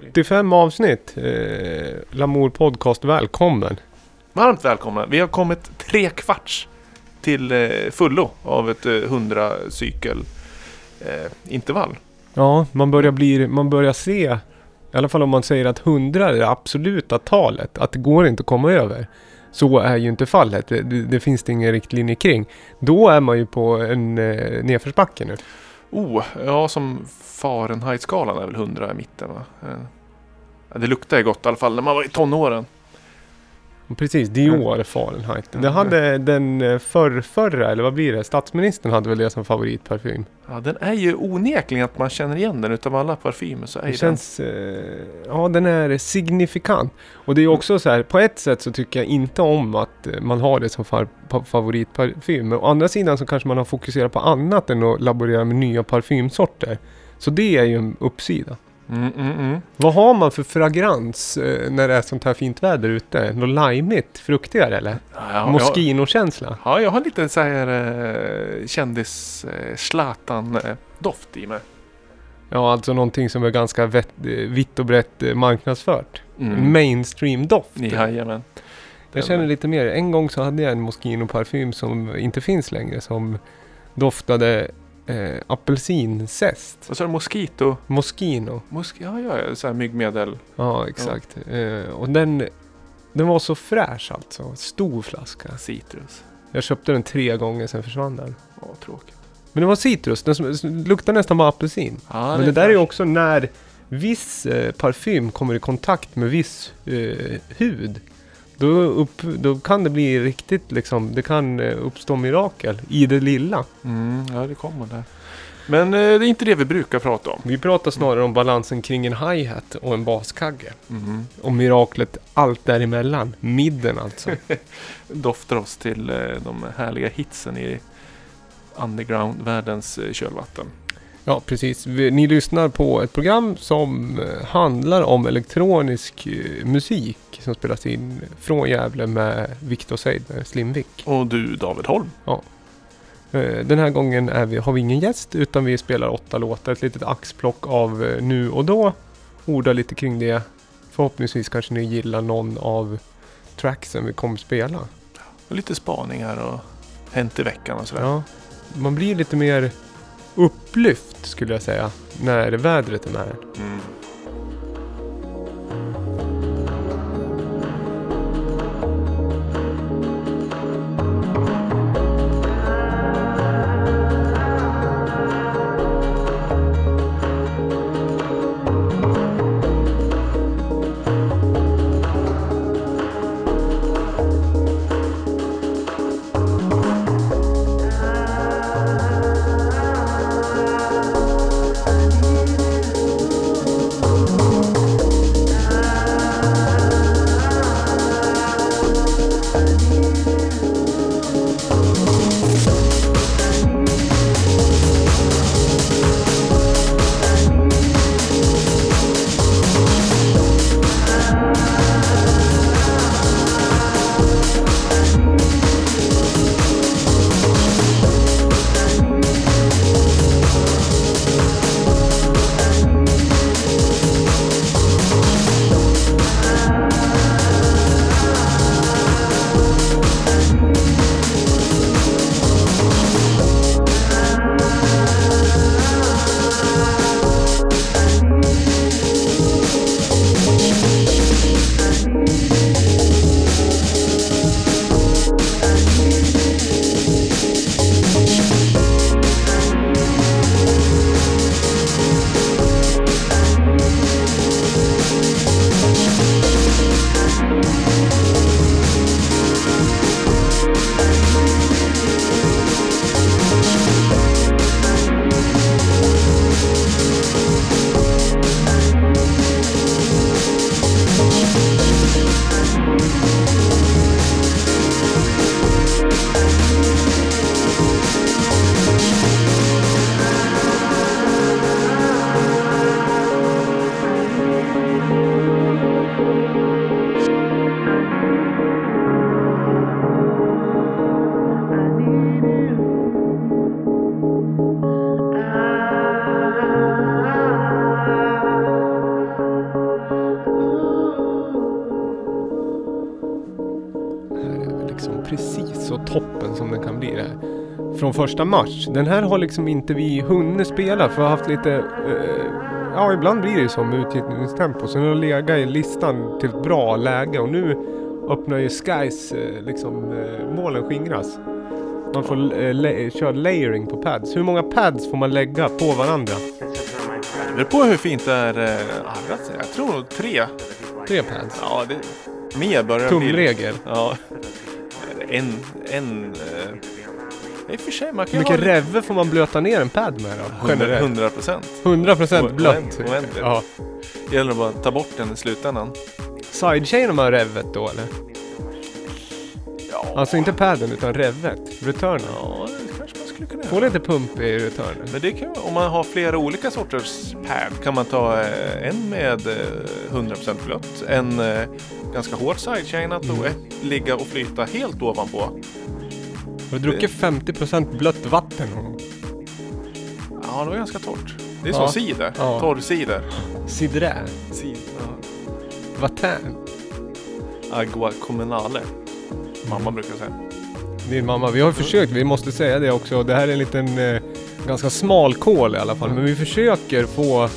75 avsnitt. Eh, Lamour Podcast, välkommen. Varmt välkomna. Vi har kommit tre kvarts till eh, fullo av ett eh, 100 cykel eh, intervall. Ja, man börjar, bli, man börjar se, i alla fall om man säger att 100 är det absoluta talet, att det går inte att komma över. Så är ju inte fallet. Det, det, finns det ingen riktlinje kring. Då är man ju på en eh, nedförsbacke nu. Oh, ja som Fahrenheit-skalan är väl 100 i mitten va? Eh, ja, det luktar ju gott i alla fall när man var i tonåren. Precis, Dior Fahrenheit. Det hade den eh, förrförra, eller vad blir det? Statsministern hade väl det som favoritparfym. Ja, den är ju onekligen att man känner igen den utav alla parfymer så är Det känns... Eh, ja, den är signifikant. Och det är ju också så här, på ett sätt så tycker jag inte om att man har det som favoritparfym. Å andra sidan så kanske man har fokuserat på annat än att laborera med nya parfymsorter. Så det är ju en uppsida. Mm, mm, mm. Vad har man för fragrans eh, när det är sånt här fint väder ute? Något limeigt, fruktigare eller? Ja, Moschino-känsla? ja, jag har lite så här eh, kändis eh, Zlatan-doft i mig. Ja, alltså någonting som är ganska vett, eh, vitt och brett eh, marknadsfört. En mainstream-doft. Jajamän. Jag känner lite mer. En gång så hade jag en Moschino-parfym som inte finns längre. Som doftade eh, apelsinzest. Vad sa du? Mosquito? Moschino. Mosk ja, ja, ja, så här myggmedel. Ja, exakt. Eh, och den, den var så fräsch alltså. Stor flaska. Citrus. Jag köpte den tre gånger, sen försvann den. Åh, tråkigt. Men det var citrus. Den luktar nästan bara apelsin. Ja, Men det där är också när viss eh, parfym kommer i kontakt med viss eh, hud. Då, upp, då kan det bli riktigt liksom, det kan eh, uppstå mirakel i det lilla. Mm, ja, det kommer där. Men eh, det är inte det vi brukar prata om. Vi pratar snarare om balansen kring en hi-hat och en baskagge. Mm. Och miraklet allt däremellan. Midden alltså. Doftar oss till eh, de härliga hitsen i underground-världens eh, kölvatten. Ja, precis. Ni lyssnar på ett program som eh, handlar om elektronisk eh, musik som spelas in från Gävle med Victor Seidner, Slimvik. Och du David Holm. Eh, Den här gången vi, har vi ingen gäst utan vi spelar åtta låtar. Ett litet axplock av eh, nu och då. Ordar lite kring det. Förhoppningsvis kanske ni gillar någon av tracksen vi kommer spela. Och lite spaningar och hänt i veckan och sådär. Ja, man blir lite mer upplyft skulle jag säga när vädret är med. Mm. Första mars. Den här har liksom inte vi hunnit spela för vi har haft lite... Eh, ja, ibland blir det ju så med utgivningstempo. Så den har legat i listan till ett bra läge och nu öppnar ju Skies eh, liksom eh, målen skingras. Man får eh, la- köra layering på pads. Hur många pads får man lägga på varandra? Det beror på hur fint det är eh, arrat. Jag tror nog tre. Tre pads. Ja, det, mer börjar det bli. Tumregel. Ja. En, en... Eh, I och för sig, man Hur kan mycket ha revve får man blöta ner en pad med då? Generellt? 100 procent. 100% blött. Oändligt. Ja. Det gäller bara att ta bort den i slutändan. Sidechainar man revet då eller? Ja, Alltså inte padden utan revet. Returnen. ja det kanske man skulle kunna Får göra. lite pump i returnen. Men det kan, om man har flera olika sorters pad kan man ta eh, en med eh, 100% blött, en eh, ganska hårt sidechainat och Mm. ett ligga och flyta helt ovanpå. Har du druckit 50% blött vatten någon gång? Ja, det var ganska torrt. Det är Ja. som cider, Ja. torr cider. Cidrä? Cider. Vatten? Agua comunale. Mamma brukar säga. Din mamma, vi har försökt, vi måste säga det också. Det här är en liten eh, ganska smal kol i alla fall. Men vi försöker få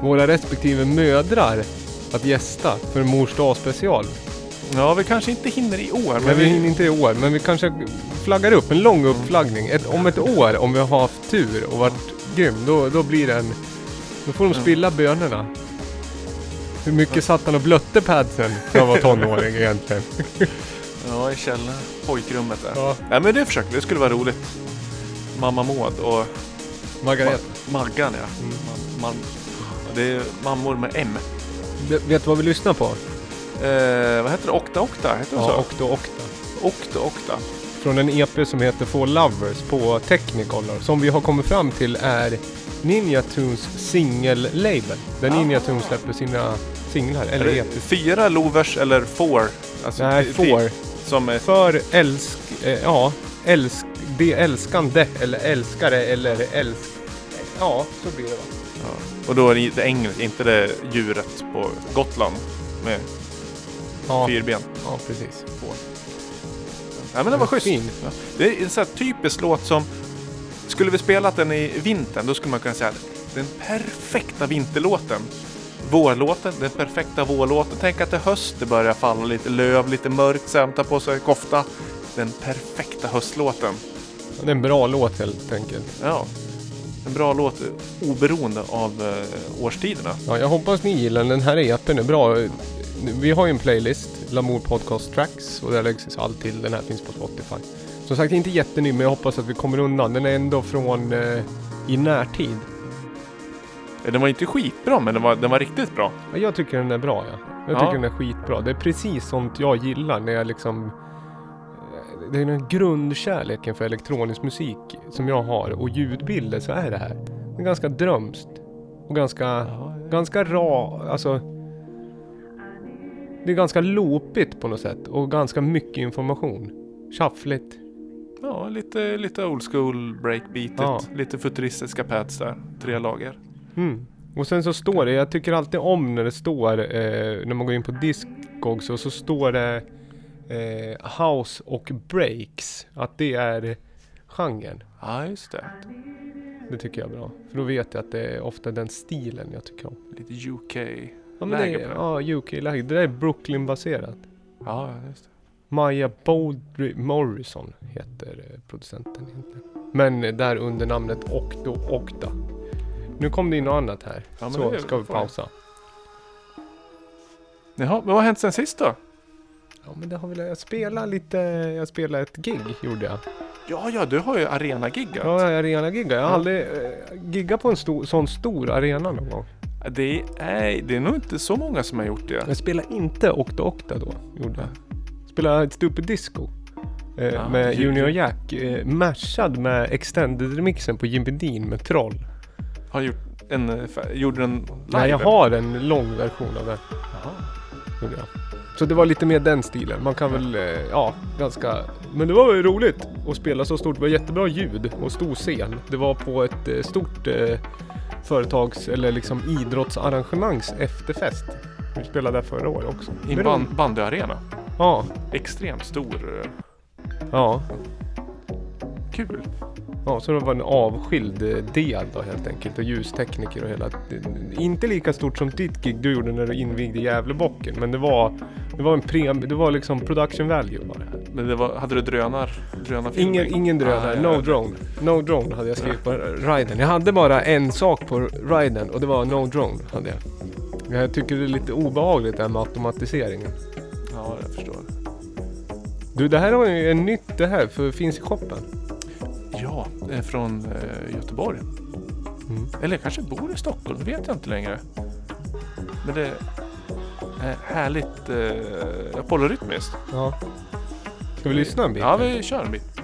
våra respektive mödrar att gästa för mors dag special. Ja, vi kanske inte hinner i år, men, Men vi hinner inte i år, men vi kanske flaggar upp en lång uppflaggning. Ett, om ett år, om vi har haft tur och varit grym, då, då blir det en... Då får de spilla bönorna. Hur mycket satt han och blötte padsen när han var tonåring egentligen? Ja, i källaren. Pojkrummet där. Ja, Ja, men det försökte. Det skulle vara roligt. Mamma Maud och Margareta. Ma- Maggan, ja. Mm. Man, man, det är mammor med M. Vet du vad vi lyssnar på? Eh, vad heter det? Okta Okta? Heter det Ja, så? Okta Okta. Okta Okta. Från en EP som heter For Lovers på Technicolor. Som vi har kommit fram till är Ninja Tunes singel-label. Där Ah. Ninja Tunes släpper sina singlar. Är Eller det EP. fyra lovers eller four? Alltså, Nej, For. Som är... För älsk... Eh, ja, älsk... Det älskande eller älskare eller älsk... Ja, så blir det va? Ja. Och då är det engelska, inte det djuret på Gotland med Ja, fyrben. ja precis. Får. Ja, men det var schysst. Fin. Ja. Det är en sån här typisk låt som... Skulle vi spelat den i vintern, då skulle man kunna säga att den perfekta vinterlåten. Vårlåten, den perfekta vårlåten. Tänk att det är höst, det börjar falla lite löv, lite mörkt, sen tar på sig kofta. Den perfekta höstlåten. Det är en bra låt helt enkelt. Ja. En bra låt oberoende av eh, årstiderna. Ja, jag hoppas ni gillar den. Den här EPn är bra. Vi har ju en playlist, Lamour Podcast Tracks, och där läggs allt till. Den här finns på Spotify. Som sagt, inte jätteny, men jag hoppas att vi kommer undan. Den är ändå från eh, i närtid. Den var inte skitbra, men den var, den var riktigt bra. Ja, jag tycker den är bra, ja. Jag Ja. tycker den är skitbra. Det är precis sånt jag gillar när jag liksom... eh, Det är den grundkärleken för elektronisk musik som jag har och ljudbilder så är det här. Det är ganska drömskt. Och ganska, ganska ra, alltså... Det är ganska loopigt på något sätt och ganska mycket information. Shuffligt. Ja, lite, lite old school breakbeatet. Ja. Lite futuristiska pads där. Tre lager. Mm. Och sen så står det, jag tycker alltid om när det står, eh, när man går in på Discogs och så står det eh, House och Breaks. Att det är genren. Ja, just det. Det tycker jag är bra. För då vet jag att det är ofta den stilen jag tycker om. Lite UK. Ja, men det är, på det. ja UK-läge. Det där är Brooklyn-baserat. Ja, just det. Maja Baldry Morrison heter eh, producenten egentligen. Men eh, där under namnet Octo Octa. Nu kom det in något annat här. Ja, men så det ska vi pausa. Jaha, men vad har hänt sen sist då? Ja men det har väl, jag spelade lite, jag spelade ett gig gjorde jag. Ja, ja, du har ju arena-giggat. Ja, arena-gigga. Jag har aldrig eh, giggat på en stor, sån stor arena någon gång. Det, är, det är nog inte så många som har gjort det. Jag spelade inte Octa Octa då, gjorde jag. Spelade ett Stupid Disco. Eh, Ja, med ju- Junior Jack. Eh, mashad med extended-remixen på Jim Dean med Troll. Har gjort en, eh, gjorde den live? Nej, jag har en lång version av den. Jaha. Gjorde jag. Så det var lite mer den stilen. Man kan väl, eh, ja, ganska... Men det var roligt att spela så stort. Det var jättebra ljud och stor scen. Det var på ett eh, stort eh, företags eller liksom idrottsarrangemangs efterfest. Vi spelade där förra året också. I en band, bandyarena. Ja, Extremt stor. eh, ja. Kul. Ja, så det var en avskild eh, del då helt enkelt och ljustekniker och hela. Inte lika stort som ditt gig du gjorde när du invigde Gävlebocken men det var, det var en prem, det var liksom production value var det. Men det var, hade du drönar? drönarfilmning? Ingen, ingen drönare, Ah, no drone. No drone hade jag skrivit på riden. Jag hade bara en sak på riden och det var no drone hade jag. Jag tycker det är lite obehagligt det här med automatiseringen. Ja, jag förstår. Du, det här har ju en nytt det här för finns i shoppen. Ja, är från eh, Göteborg. Mm. Eller kanske bor i Stockholm, det vet jag inte längre. Men det är härligt eh, polyrytmiskt. Ja. Ska vi lyssna en bit? Ja, vi kör en bit.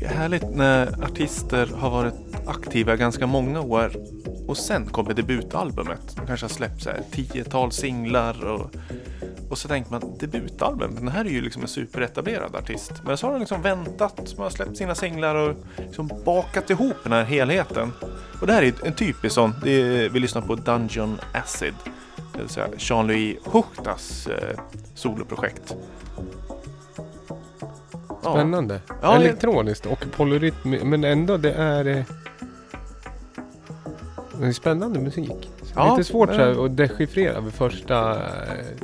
Tycker det är härligt när artister har varit aktiva ganska många år och sen kommer debutalbumet. De kanske har släppt så här tiotal singlar och, och så tänker man debutalbum, den här är ju liksom en superetablerad artist. Men så har de liksom väntat, man har släppt sina singlar och liksom bakat ihop den här helheten. Och det här är en typisk sån, det är, vi lyssnar på Dungeon Acid. Det vill säga Jean-Louis Huchtas eh, soloprojekt. Ja. Spännande. Ja, Elektroniskt och polyrytm men ändå det är... eh, Det är spännande musik. Ja, Lite svårt men- här, att dechiffrera vid första eh,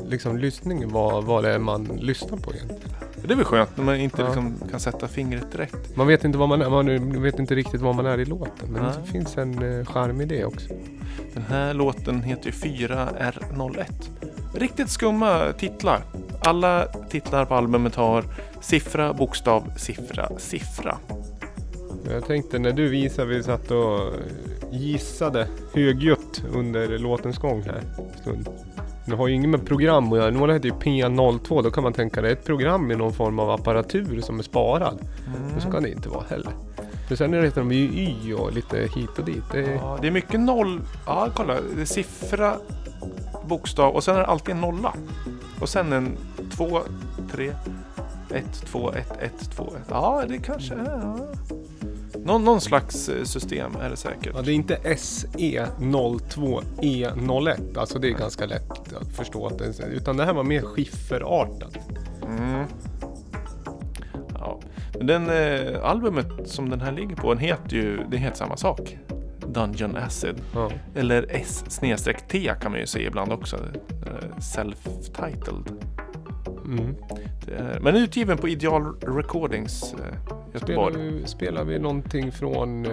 liksom, lyssningen vad, vad det är man lyssnar på egentligen. Det är väl skönt när man inte Ja. liksom kan sätta fingret direkt. Man vet inte, vad man, är, man vet inte riktigt vad man är i låten men Nej. det finns en eh, charm i det också. Den här låten heter ju 4R01. Riktigt skumma titlar. Alla titlar på albumet har siffra, bokstav, siffra, siffra. Jag tänkte när du visade, vi satt och gissade högljutt under låtens gång här stund. Det har ju inget med program att göra. Några heter ju P02. Då kan man tänka det är ett program i någon form av apparatur som är sparad. Men så kan det inte vara heller. Men sen heter de ju Y och lite hit och dit. Det är, Ja, det är mycket noll. Ja, kolla. Det är siffra, bokstav och sen är det alltid en nolla. Och sen en två, tre, ett, två, ett, ett, två, ett. Ja, det kanske är. Ja. Någon, någon slags eh, system är det säkert. ja, det är inte SE02E01. Alltså det är ganska lätt att förstå. Att det utan det här var mer skifferartat. Mm. Ja. Den eh, albumet som den här ligger på, den heter ju det heter samma sak. Dungeon Acid. Ja. Eller S-T kan man ju säga ibland också. Eh, Self-titled. Mm. Är, men utgiven på Ideal Recordings. eh, Göteborg. Spelar vi, spelar vi någonting från eh,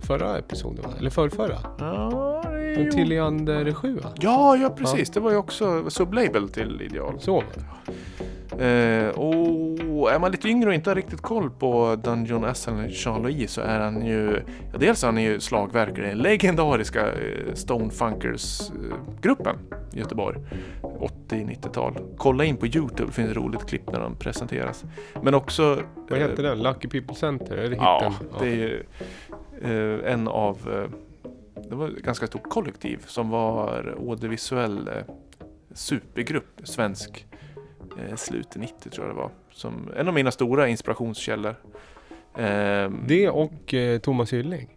förra episoden? Eller förrförra? Ja, En ju- till Leander 7 va? Ja, ja precis. Det var ju också sublabel till Ideal. Så. Eh, och är man lite yngre och inte har riktigt koll på Dungeon SL Jean-Louis så är han ju... Ja, dels är han ju slagverkare i den legendariska eh, Stonefunkers-gruppen i Göteborg. 80-90-tal. Kolla in på Youtube, det finns ett roligt klipp när de presenteras. Men också... Vad eh, heter den? Lucky People Center? Är det Ja, det är ju eh, en av... Eh, det var ett ganska stort kollektiv som var audiovisuell eh, supergrupp, svensk. Eh, slutet 90 tror jag det var. Som en av mina stora inspirationskällor. Ehm, Det och eh, Thomas Hylling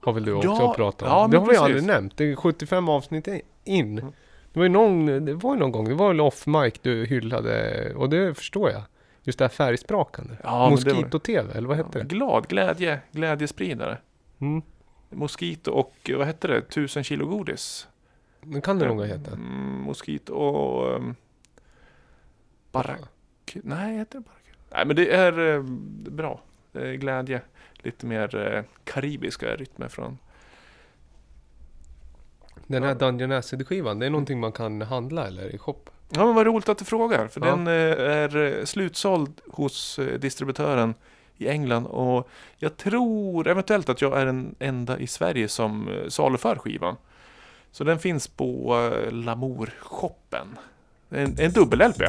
har väl du också Ja, pratat om? ja, det har vi precis. aldrig nämnt. Det är 75 avsnitt in. Mm. Det var ju någon, det var någon gång, det var väl off mic du hyllade och det förstår jag. Just det här färgsprakande. Ja, Mosquito-TV, eller vad hette det? Glad, glädje, glädjespridare. Mm. Mosquito och vad hette det? Tusen kilo godis. Det kan det nog ha hetat. Mm, Mosquito och... Um, Barack... Nej, heter det Barack? Nej, men det är eh, bra. Det är glädje. Lite mer eh, karibiska rytmer från... Den här Dungeon Acid-skivan, det är någonting man kan handla eller i shop? Ja, men vad roligt att du frågar. För Ja. den eh, är eh, slutsåld hos eh, distributören i England. Och jag tror eventuellt att jag är den enda i Sverige som eh, saluför skivan. Så den finns på eh, Lamour-shoppen. En, en dubbel-LP.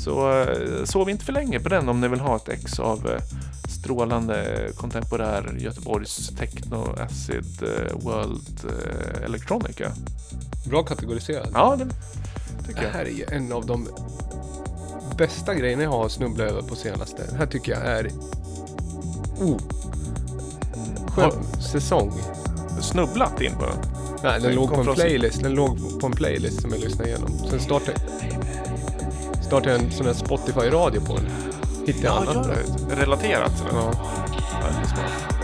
Så eh, sov inte för länge på den om ni vill ha ett ex av eh, strålande kontemporär Göteborgs techno, acid, eh, world, electronica. Bra kategoriserad. Ja, det tycker Det jag. här är ju en av de bästa grejerna jag har snubblat över på senaste. Det här tycker jag är... Oh, skön säsong. snubblat in på den. Nej, den låg på en playlist. Den låg på en playlist som jag lyssnade igenom. Sen startade, startade jag en sån här Spotify-radio på den. Hittade jag annat bra. det. Relaterat den. Ja. Väldigt smart.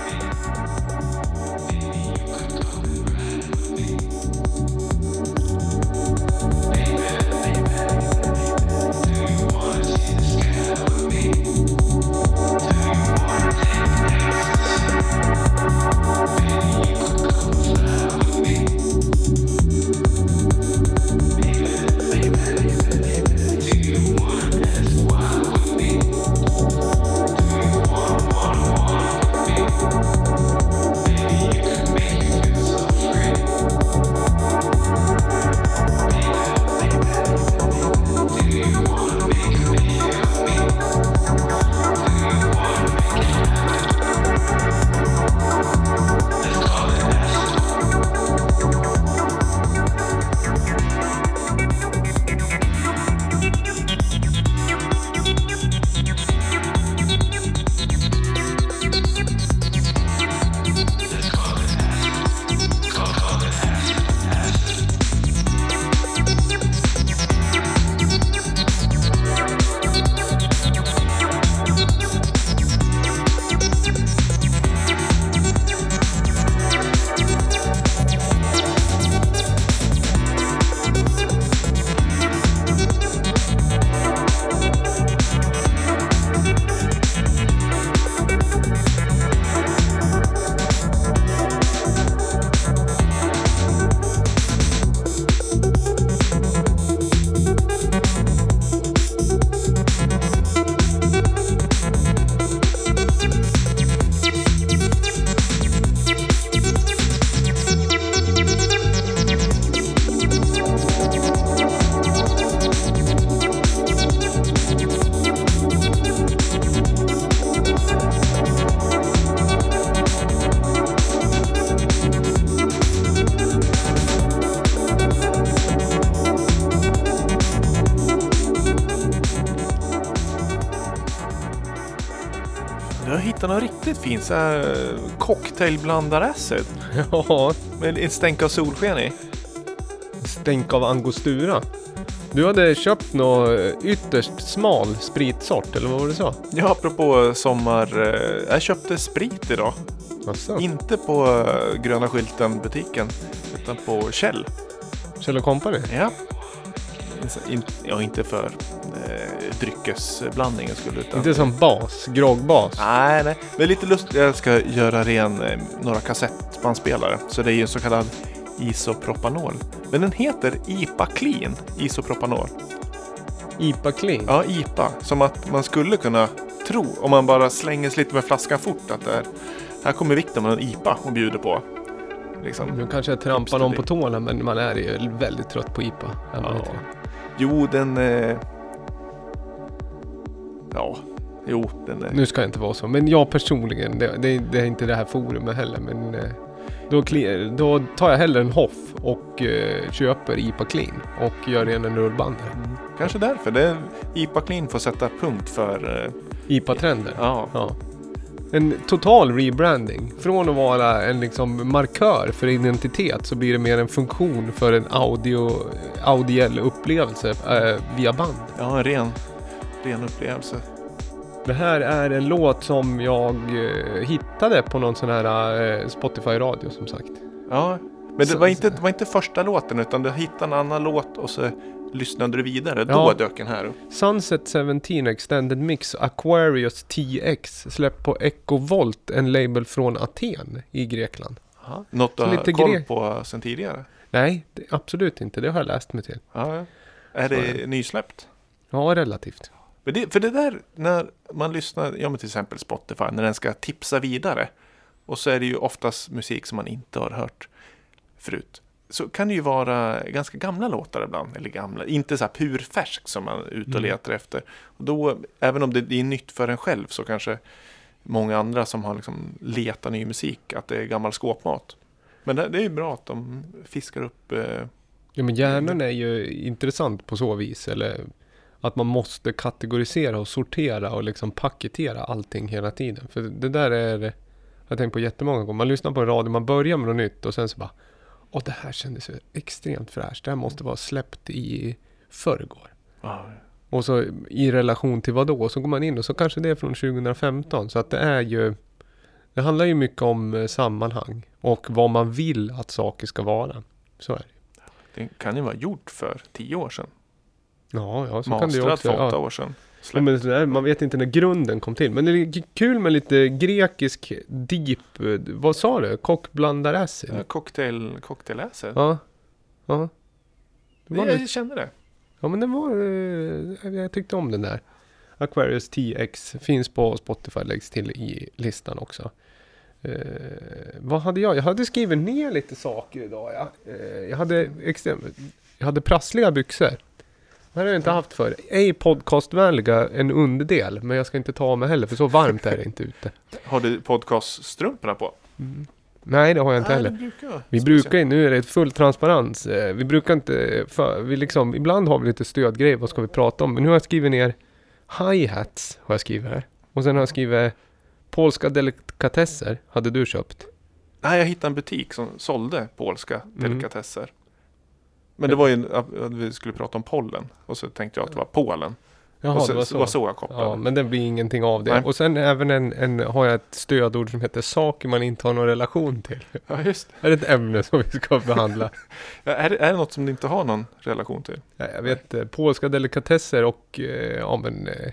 Så här, cocktailblandar-acid. Ja, Med ett stänk av solsken i. stänk av angostura. Du hade köpt något ytterst smal spritsort, eller vad var det du sa? Ja, apropå sommar. eh, Jag köpte sprit idag. Asså? Inte på eh, gröna skylten butiken. Utan på Kjell. Kjell Company? Ja. Ja, inte för eh, dryckesblandningen skulle utan... Inte som bas, groggbas. Nej, nej. Men lite lust. Jag ska göra ren eh, några kassettbandspelare. Så det är ju en så kallad isopropanol. Men den heter IPA Clean Isopropanol. IPA clean. Ja, IPA. Som att man skulle kunna tro om man bara slänger sig lite med flaskan fort att det är, här kommer Viktor med en IPA och bjuder på. Liksom. Nu kanske jag trampar någon på tårna men man är ju väldigt trött på IPA. Ja. Jo, den... Eh... Ja, jo, den är... Nu ska jag inte vara så, men jag personligen, det, det, det är inte det här forumet heller, men eh, då, då tar jag hellre en Hoff och eh, köper IPA Clean och gör en rullband. Mm. Kanske därför. Det IPA Clean får sätta punkt för... Eh... IPA-trenden. Ja, Ja. En total rebranding. Från att vara en liksom markör för identitet så blir det mer en funktion för en audio, audiell upplevelse eh, via band. ja en ren, ren upplevelse. Det här är en låt som jag eh, hittade på någon sån här eh, Spotify-radio som sagt. Ja, men det Så- var inte, det var inte första låten utan du hittade en annan låt och så lyssnade du vidare. Då Ja. dök den här upp. Sunset 17 Extended Mix Aquarius TX släppt på Echo Volt, en label från Aten i Grekland. Något du Så har lite koll på sen tidigare? Nej, det, absolut inte. Det har jag läst mig till. Ja, ja. Är Så det nysläppt? Ja, relativt. Men det, för det där när man lyssnar, ja men till exempel Spotify, när den ska tipsa vidare. Och så är det ju oftast musik som man inte har hört förut. Så kan det ju vara ganska gamla låtar ibland, eller gamla, inte så här purfärsk som man är ute och Mm. letar efter. Och då, även om det är nytt för en själv så kanske många andra som har liksom letat ny musik, att det är gammal skåpmat. Men det, det är ju bra att de fiskar upp eh, Ja, men hjärnan är ju intressant på så vis. Eller att man måste kategorisera och sortera och liksom paketera allting hela tiden. För det där är, jag har tänkt på jättemånga gånger. Man lyssnar på en radio, man börjar med något nytt och sen så bara Åh, det här kändes extremt fräscht. Det här måste vara släppt i förrgår. ja, Och så i relation till vad då? Så går man in och så kanske det är från 2015. Så att det är ju Det handlar ju mycket om eh, sammanhang och vad man vill att saker ska vara. Så är det. det kan ju vara gjort för tio år sedan. Ja, ja så kan det ju också. för åtta Ja. år sedan. Ja, men sådär, man vet inte när grunden kom till. Men det är kul med lite grekisk deep, eh, vad sa du? Kockblandaracid? Ja, cocktail, cocktailläser. Ja. Ja. Det jag lite, kände det. ja men det var, eh, jag tyckte om den där. Aquarius TX finns på Spotify, läggs till i listan också. Eh, vad hade jag? Jag hade skrivit ner lite saker idag. Ja. Eh, jag hade extremt, jag hade prassliga byxor. Det har jag inte haft för. Ej podcastvänliga en underdel, men jag ska inte ta av mig heller för så varmt är det inte ute. Har du podcaststrumporna på? Nej, det har jag inte Nej, heller. brukar Vi brukar ju, nu är det full transparens. Eh, Vi brukar inte, för, vi liksom, ibland har vi lite stödgrejer, vad ska vi prata om? Men nu har jag skrivit ner hi-hats, har jag skrivit här. Och sen har jag skrivit polska delikatesser, hade du köpt? Nej, jag hittade en butik som sålde polska Mm. Men det var ju att vi skulle prata om pollen. Och så tänkte jag att det var Polen. Jaha, och så, det var så. var så. jag kopplade. Ja, men det blir ingenting av det. Nej. Och sen även en, en, har jag ett stödord som heter saker man inte har någon relation till. Ja, just är det ett ämne som vi ska behandla? ja, är, det, är det något som du inte har någon relation till? Ja, jag vet eh, polska delikatesser och eh, ja men eh,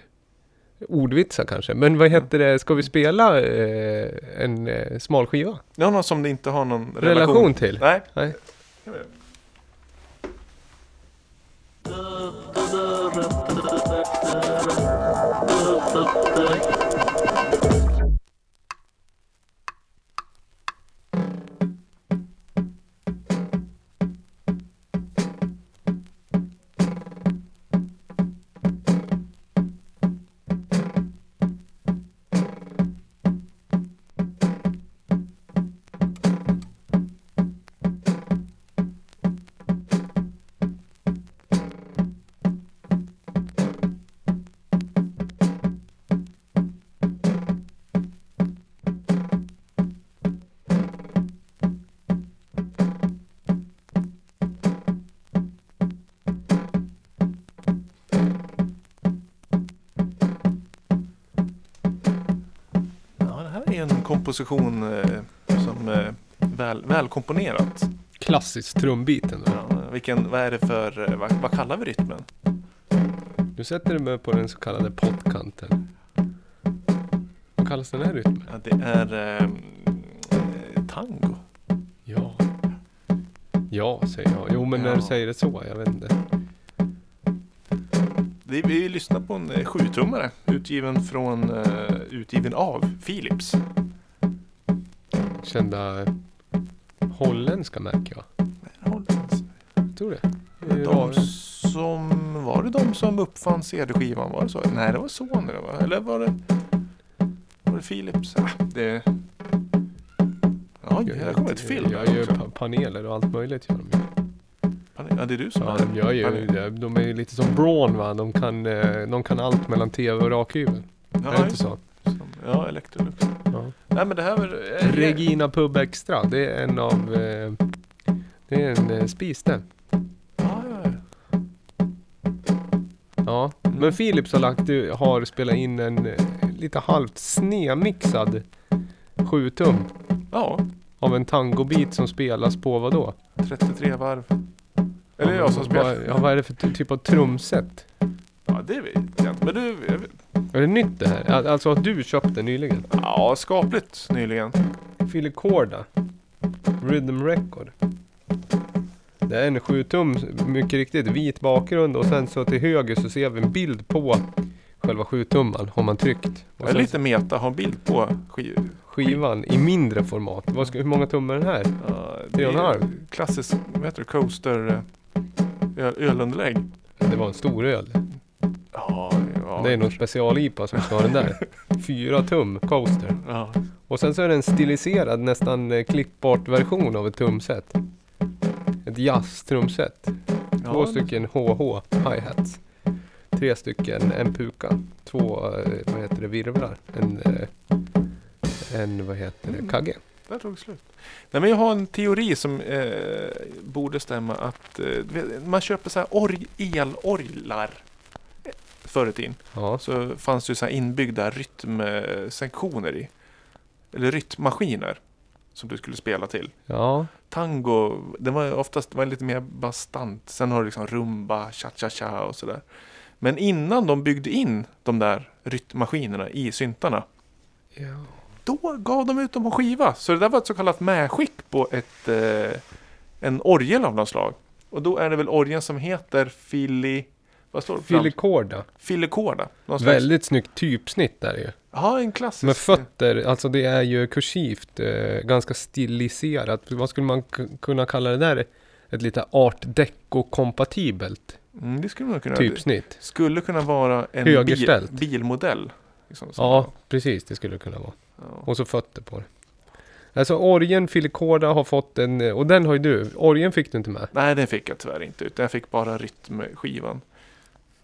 ordvitsar kanske. Men vad heter det, ska vi spela eh, en eh, smal skiva? Ja, någon som du inte har någon relation, Relation till? Nej. Nej. Ja, komposition eh, som är väl, välkomponerat. Klassiskt trumbiten då. Ja, vilken, vad är det för, eh, vad, vad kallar vi rytmen? Nu sätter du mig på den så kallade pottkanten. Vad kallas den här rytmen? Ja, det är ehm, eh, tango. Ja. Ja, säger jag. Jo, men när Ja. du säger det så, jag vet inte. Det, vi lyssnar på en eh, sjutummare utgiven från, eh, utgiven av Philips. Kända holländska märker jag. Hollands. Jag tror det. Eh, De som, var det de som uppfann CD-skivan? Var det så? Nej, det var Sony va? Eller var det, var det Philips? Ah, det... Ja, här kommer ett film Jag gör också. pa- paneler och allt möjligt gör de ju. Ja, det är du som Ja, de gör ju, de är ju lite som Braun va. De kan, eh, de kan allt mellan tv och rakhyvel. är det inte så? Nej, men det här var... Regina Pub Extra, det är en av... Eh, det är en eh, spis det. Ja, ja, ja. Ja, men Philips har, lagt, har spelat in en eh, lite halvt snedmixad 7 tum ja, av en tangobit som spelas på vad då? 33 varv. Eller jag som Vad- spelar. Ja, vad är det för ty- typ av trumset? Ja, det vet jag inte. Men du... jag vet- Är det nytt det här? Al- Alltså att du köpte nyligen? Ja, skapligt nyligen. Filicorda Rhythm Record Det är en 7 tum, mycket riktigt, vit bakgrund och sen så till höger så ser vi en bild på själva 7 tumman har man tryckt. Och Jag är sen lite meta, har bild på skiv. skivan i mindre format. Vad ska, hur många tum är den här? Tre och en halv. Klassisk, vad heter det, coaster eh, öl, ölunderlägg. Det var en stor öl. Ja, ja. Det är någon special-IPA som ska ha den där. 4 tum coaster. Ja, Och sen så är det en stiliserad, nästan eh, klippbart version av ett tumset. Ett jazz-trumset. Två ja, stycken HH hi-hats. Tre stycken en puka. Två, eh, vad heter det, virvlar. En, eh, en vad heter det, kagge. Där tog det slut. Nej, men jag har en teori som eh, borde stämma att eh, man köper så här org, elorglar förr i tiden. Ja, Så fanns det ju så här inbyggda rytmsektioner i. Eller rytmmaskiner. Som du skulle spela till. ja, Tango, den var oftast var lite mer bastant. Sen har du liksom rumba, cha-cha-cha och sådär. Men innan de byggde in de där rytmmaskinerna i syntarna. ja. Då gav de ut dem på skiva. Så det där var ett så kallat medskick på ett, eh, en orgel av något slag. Och då är det väl orgeln som heter Fili... Vad står det? Filicorda. Filicorda. Väldigt snyggt typsnitt där ju. Ja, en klassisk... Med fötter, alltså det är ju kursivt, eh, ganska stiliserat. Vad skulle man kunna kalla det där? Ett lite art deco-kompatibelt Mm, det skulle man kunna... typsnitt. Skulle kunna vara en bil, bilmodell. Liksom, som- Ja, precis det skulle det kunna vara. ja. Och så fötter på det. Alltså orgeln Filicorda har fått en, och den har ju du. Orgeln fick du inte med. Nej, den fick jag tyvärr inte. Utan jag fick bara rytmskivan.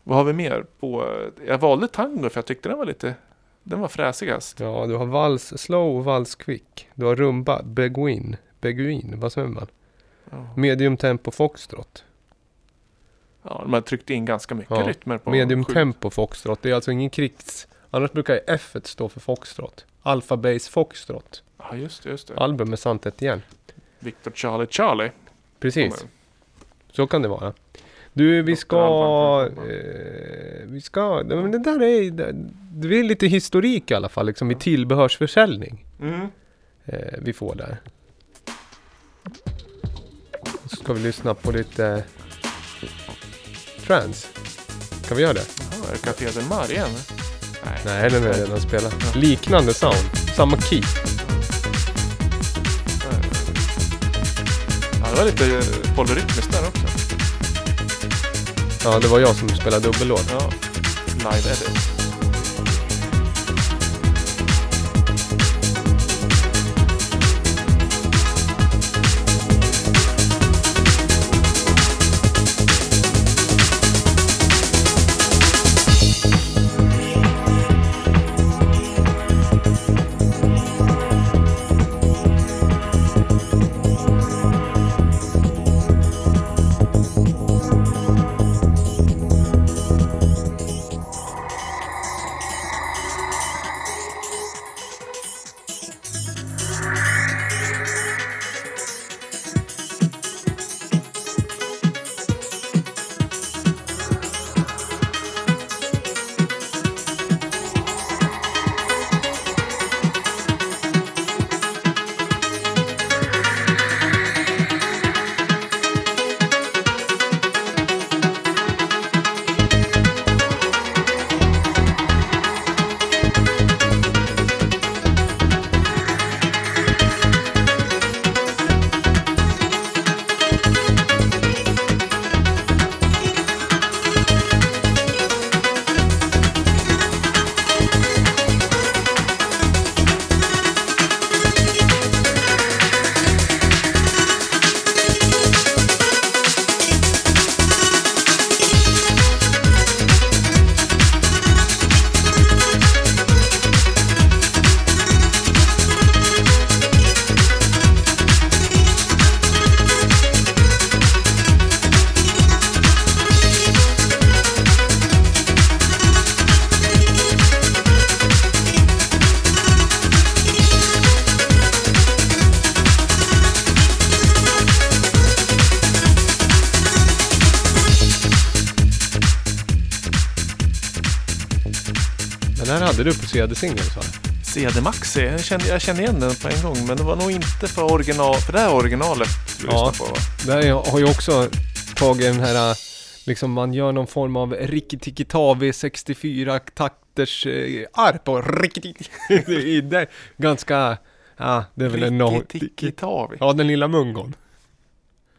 Vad har vi mer på? Jag valde tango för jag tyckte den var lite... Den var fräsigast. Ja, du har vals slow och vals quick. Du har rumba, beguin, beguin, vad säger man? Ja. Medium tempo foxtrot. Ja, de har tryckt in ganska mycket Ja, rytmer på Medium sju- tempo foxtrot. Det är alltså ingen krigs... Annars brukar ju F stå för foxtrot. Alpha base foxtrot. Ja, just det. Just det. Album med sant igen. Victor Charlie Charlie. Precis, så kan det vara. Du, vi ska... Eh, vi ska... nej, Men det där är... Det, är lite historik i alla fall, liksom i tillbehörsförsäljning. Mm. Eh, vi får där. Så ska vi lyssna på lite... Trance. Kan vi göra det? Jaha, är det Café Del Mar igen? Nej. Nej, den har jag redan spelat. Ja. Liknande sound. Samma key. Ja, det var lite polyrytmiskt där också. Ja, det var jag som spelade dubbellåt. Ja. Live edit. CD-singel va? CD Maxi, jag kände, jag kände igen den på en gång. Men det var nog inte för original, för det här originalet du Ja. lyssnar på va? Där jag har ju också tagit den här, liksom man gör någon form av rikki-tikki-tavi 64 takters eh, arp och rikki det ganska, ja det är väl en no Rikki-tikki-tavi. Ja, den lilla mungon.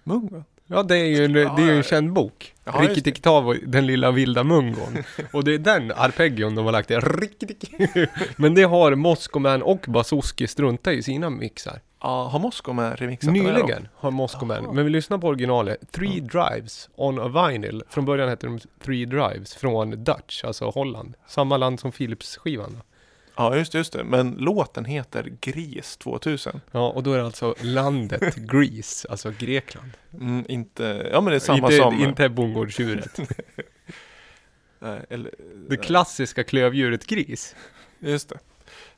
Mungo. Ja, det är ju, en- det är ju en känd bok. Ja, Rikki Tikki Tavi, den lilla vilda mungon. Och det är den arpeggion de har lagt i. Men det har Moskoman och Basoski struntat i sina mixar. Ja, har Moskva med remixat? Nyligen har Moskoman, men vi lyssnar på originalet. Three Drives on a Vinyl. Från början hette de Three Drives från Dutch, alltså Holland. Samma land som Philips-skivan. Ja, just det, just det. Men låten heter Gris 2000. Ja, och då är det alltså landet Greece, alltså Grekland. Mm, inte, ja men det är samma inte, som... inte bondgårdstjuret. Nej, eller, Det klassiska klövdjuret gris. Just det.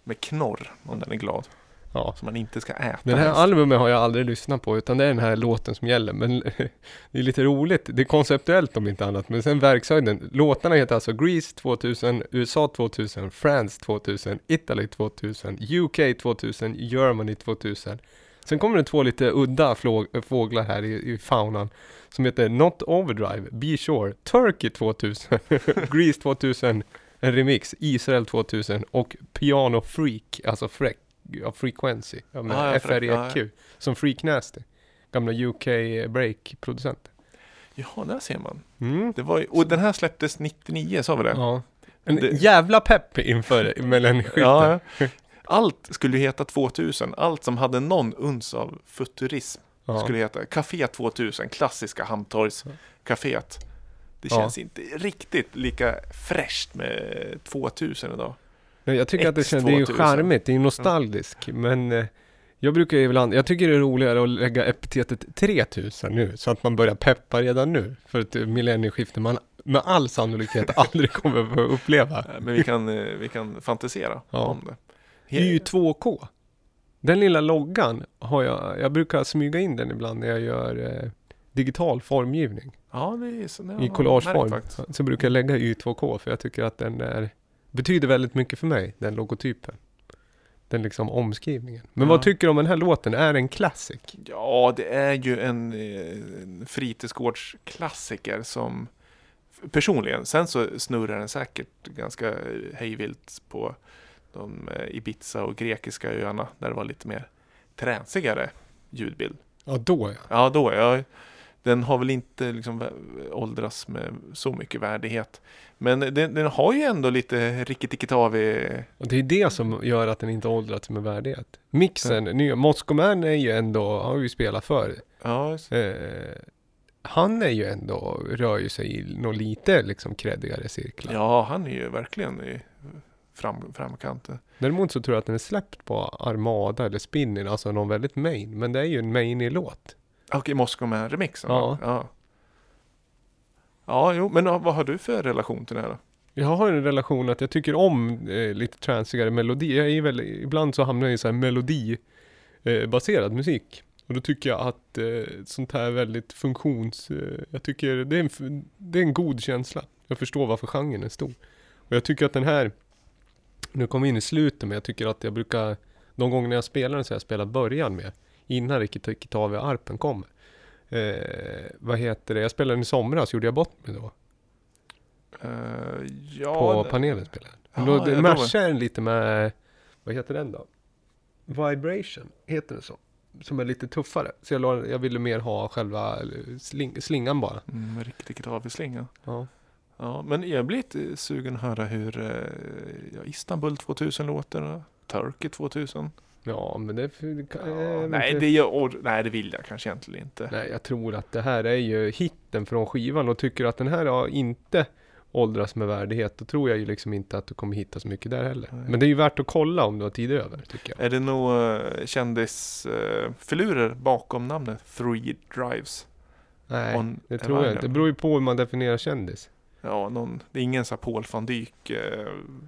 Med knorr, om den är glad. Ja. Som man inte ska äta. Den här helst. albumet har jag aldrig lyssnat på utan det är den här låten som gäller. Men det är lite roligt. Det är konceptuellt om inte annat. Men sen verkshöjden. Låtarna heter alltså Greece 2000, USA 2000, France 2000, Italy 2000, UK 2000, Germany 2000. Sen kommer det två lite udda fåglar här i, i faunan. Som heter Not Overdrive, Be Sure, Turkey 2000, Greece 2000, en remix, Israel 2000 och Piano Freak, alltså Freak, ja, Frequency, ja, med Ja, ja, FREQ, ja, som Freak Nasty. Gamla UK Break-producent. Jaha, där ser man. Mm. Det var och den här släpptes 99, sa vi det? Ja. En Det- jävla pepp inför millennieskiftet. Ja, ja. Allt skulle heta 2000. Allt som hade någon uns av futurism Ja. skulle heta Café 2000, klassiska Hamtorgscaféet. Det Ja. känns inte riktigt lika fräscht med 2000 idag. Jag tycker att det, känns, det är ju X2000. charmigt, det är nostalgiskt, men eh, jag brukar ju ibland, jag tycker det är roligare att lägga epitetet 3000 nu, så att man börjar peppa redan nu, för ett millennieskifte man med all sannolikhet aldrig kommer att få uppleva. Eh, Men vi kan, eh, vi kan fantisera Ja. om det. He- Y2K. Den lilla loggan har jag, jag brukar smyga in den ibland när jag gör eh, digital formgivning. Ja, det är så, det I collageform. Så brukar jag lägga Y2K för jag tycker att den är, betyder väldigt mycket för mig, den logotypen. Den liksom omskrivningen. Men Ja. vad tycker du om den här låten? Är den classic? Ja, det är ju en, eh, en fritidsgårdsklassiker som personligen, sen så snurrar den säkert ganska hejvilt på de eh, Ibiza och grekiska öarna där det var lite mer tränsigare ljudbild. Ja, då ja. Ja, då ja. Den har väl inte liksom åldrats med så mycket värdighet. Men den, den har ju ändå lite rikki-tikki-tavi. Och det är det som gör att den inte åldrats med värdighet. Mixen, nya, Moskoman är ju ändå, har ju spelat för. Ja, Eh, han är ju ändå, rör ju sig i något lite liksom creddigare cirklar. ja, han är ju verkligen i fram, framkanten. Däremot så tror jag att den är släppt på Armada eller Spinnin, alltså någon väldigt main. Men det är ju en mainig låt. I Moskva med remixen? Ja. ja. Ja, jo, men vad har du för relation till det här då? Jag har en relation att jag tycker om eh, lite transigare melodi. Jag är väl, ibland så hamnar jag i så här melodibaserad eh, baserad musik. Och då tycker jag att eh, sånt här väldigt funktions... Eh, jag tycker det är, en, det är en god känsla. Jag förstår varför genren är stor. Och jag tycker att den här... Nu kommer vi in i slutet men jag tycker att jag brukar... De gånger jag spelar den så har jag spelat början med. Innan Rikki Tikki Arpen kommer. Eh, vad heter det? Jag spelade den i somras, gjorde jag bort mig då? Eh, ja, på det- panelen spelar den. Jaha, Då ja, matchar den lite med, vad heter den då? Vibration, heter den så? Som är lite tuffare. Så jag, la, jag ville mer ha själva eh, sling, slingan bara. Mm, riktigt gitarrslinga. Ja. Ja, men jag blir lite sugen att höra hur eh, ja, Istanbul 2000 låter. och Turkey 2000. Ja, men det... kan, Ja, eh, nej, det gör, nej, det vill jag kanske egentligen inte. Nej, jag tror att det här är ju hitten från skivan och tycker att den här har inte åldras med värdighet. Då tror jag ju liksom inte att du kommer hitta så mycket där heller. Nej. Men det är ju värt att kolla om du har tid över, tycker jag. Är det nog uh, kändisfilurer bakom namnet Three Drives? Nej, On det tror jag inte. Det beror ju på hur man definierar kändis. Ja, någon, det är ingen så här Paul van Dyk uh,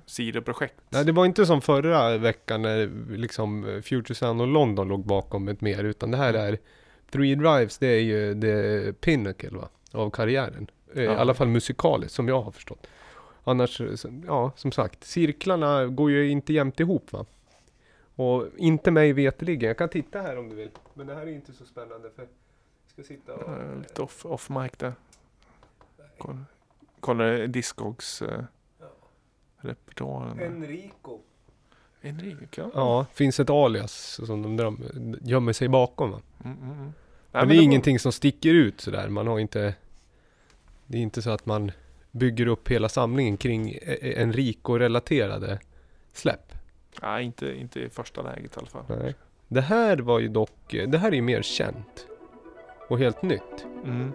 sidoprojekt. Nej, det var inte som förra veckan när liksom eh, Future Sound och London låg bakom ett mer, utan det här är Three Drives, det är ju the pinnacle va, av karriären. Eh, I Ja. alla fall musikaliskt, som jag har förstått. Annars, eh, ja som sagt, cirklarna går ju inte jämnt ihop va. Och inte mig veterligen. Jag kan titta här om du vill. Men det här är inte så spännande för jag ska sitta och... Eh, Lite off, off mic där. Kolla, kolla Discogs eh, repertoaren. Enrico. Enrique, ja. Ja, finns ett alias som de dröm- gömmer sig bakom va. Mm, mm, mm. Nej, Men det är ingenting som sticker ut sådär. Man har inte... Det är inte så att man bygger upp hela samlingen kring e- Enrico-relaterade släpp. Nej, inte, inte i första läget i alla fall. Nej. Det här var ju dock... Det här är ju mer känt. Och helt nytt. Mm.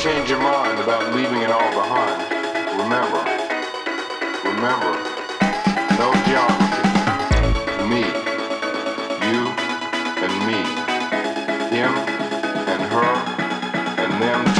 Change your mind about leaving it all behind, remember, remember, no geography. Me, you, and me, him, and her, and them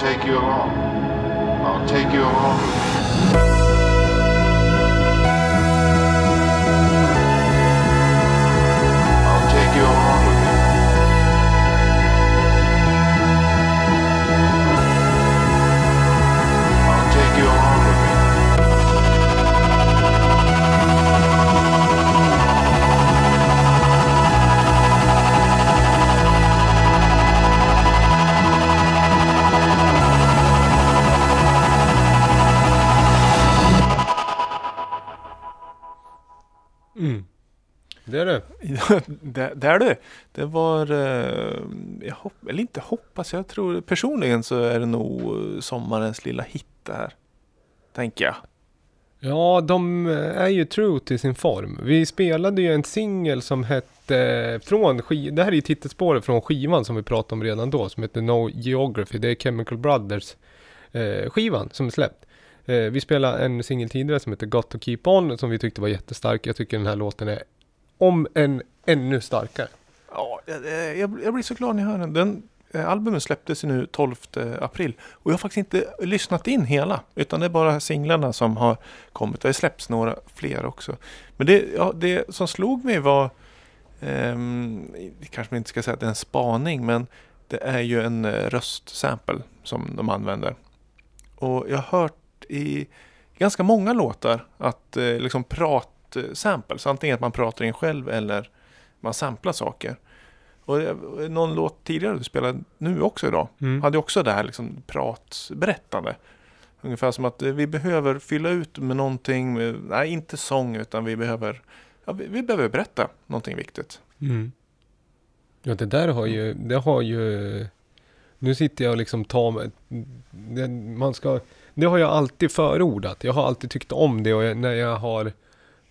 take you along. I'll take you along det. du! det det. Var, eh, jag hopp, eller inte hoppas, jag tror personligen så är det nog sommarens lilla hit det här. Tänker jag. Ja, de är ju true till sin form. Vi spelade ju en singel som hette eh, från. Det här är ju titelspåret från skivan som vi pratade om redan då. Som heter No Geography. Det är Chemical Brothers eh, skivan som är släppt. Eh, vi spelade en singel tidigare som heter Got to Keep On. Som vi tyckte var jättestark. Jag tycker den här låten är om en ännu starkare. Ja, jag, jag, blir så glad när jag hör den. den eh, albumet släpptes nu 12 april. Och jag har faktiskt inte lyssnat in hela. Utan det är bara singlarna som har kommit. Det släpps några fler också. Men det, ja, det som slog mig var, eh, kanske man inte ska säga att det är en spaning, men det är ju en eh, röstsample som de använder. Och jag har hört i ganska många låtar att eh, liksom prat-samples, eh, antingen att man pratar in själv eller man samplar saker. Och någon låt tidigare du spelade nu också idag Mm. hade också det här liksom pratberättande. Ungefär som att eh, vi behöver fylla ut med någonting, med, nej inte sång utan vi behöver, ja, vi, vi behöver berätta någonting viktigt. Mm. Ja, det där har ju, det har ju... Nu sitter jag och liksom tar mig... det- Man ska... Det har jag alltid förordat. Jag har alltid tyckt om det och jag, när jag har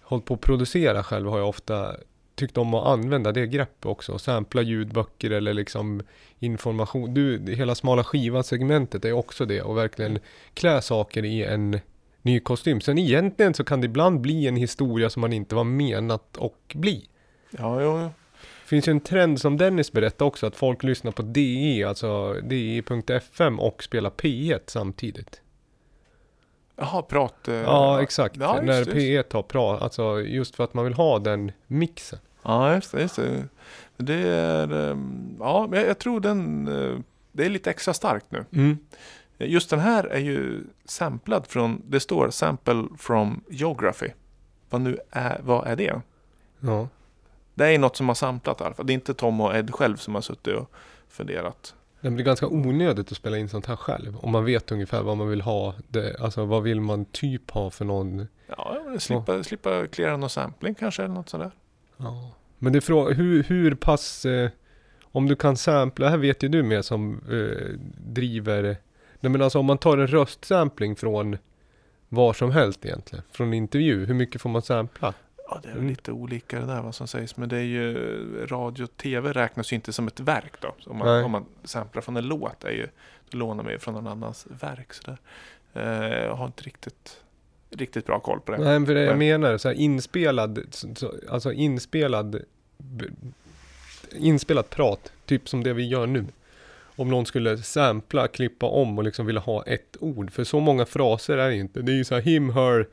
hållit på att producera själv har jag ofta tyckt om att använda det greppet också. Sampla ljudböcker eller liksom information. Du, hela smala skivan-segmentet är också det och verkligen klä saker i en ny kostym. Sen egentligen så kan det ibland bli en historia som man inte var menat att bli. Ja, jo, jo. Det finns ju en trend som Dennis berättade också, att folk lyssnar på DE, alltså DE.fm och spelar P1 samtidigt. Jaha, prat... eh, Ja, exakt. Ja, just När det, just P1 har prat, alltså just för att man vill ha den mixen. Ja, just det. Just det. det är, ehm, ja, jag, tror den, eh, det är lite extra starkt nu. Mm. Just den här är ju samplad från, det står sample from geography. Vad nu är, vad är det? Ja. Det är något som har samplat i alla fall. Det är inte Tom och Ed själv som har suttit och funderat. Det blir ganska onödigt att spela in sånt här själv. Om man vet ungefär vad man vill ha. Det, alltså vad vill man typ ha för någon... Ja, slippa, slippa klära någon sampling kanske eller något sådär. Ja. Men det är frå- hur, hur pass... Eh, om du kan sampla, det här vet ju du med som eh, driver... Nej men alltså om man tar en röstsampling från var som helst egentligen. Från intervju, hur mycket får man sampla? Ja, det är väl lite olika det där vad som sägs. Men det är ju radio och tv räknas ju inte som ett verk då. Så om, man, om man samplar från en låt är ju, då lånar man ju från någon annans verk. Sådär. Eh, jag har inte riktigt, riktigt bra koll på det. Nej, för det jag menar, så här inspelad, så, så, alltså inspelad, inspelat prat, typ som det vi gör nu. Om någon skulle sampla, klippa om och liksom vilja ha ett ord. För så många fraser är det inte. Det är ju så här him, her,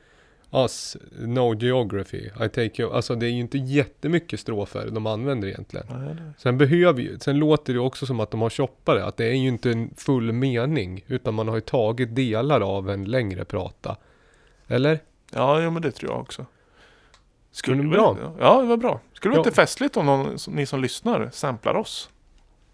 us, no geography, I take you. Alltså det är ju inte jättemycket strofer de använder egentligen. Nej, Sen behöver ju, sen låter det också som att de har shoppat det. Att det är ju inte en full mening. Utan man har ju tagit delar av en längre prata. Eller? ja, ja, men det tror jag också. Men det väl- bra. Ja, det var bra. Skulle det Ja. inte festligt om någon, ni som lyssnar samplar oss?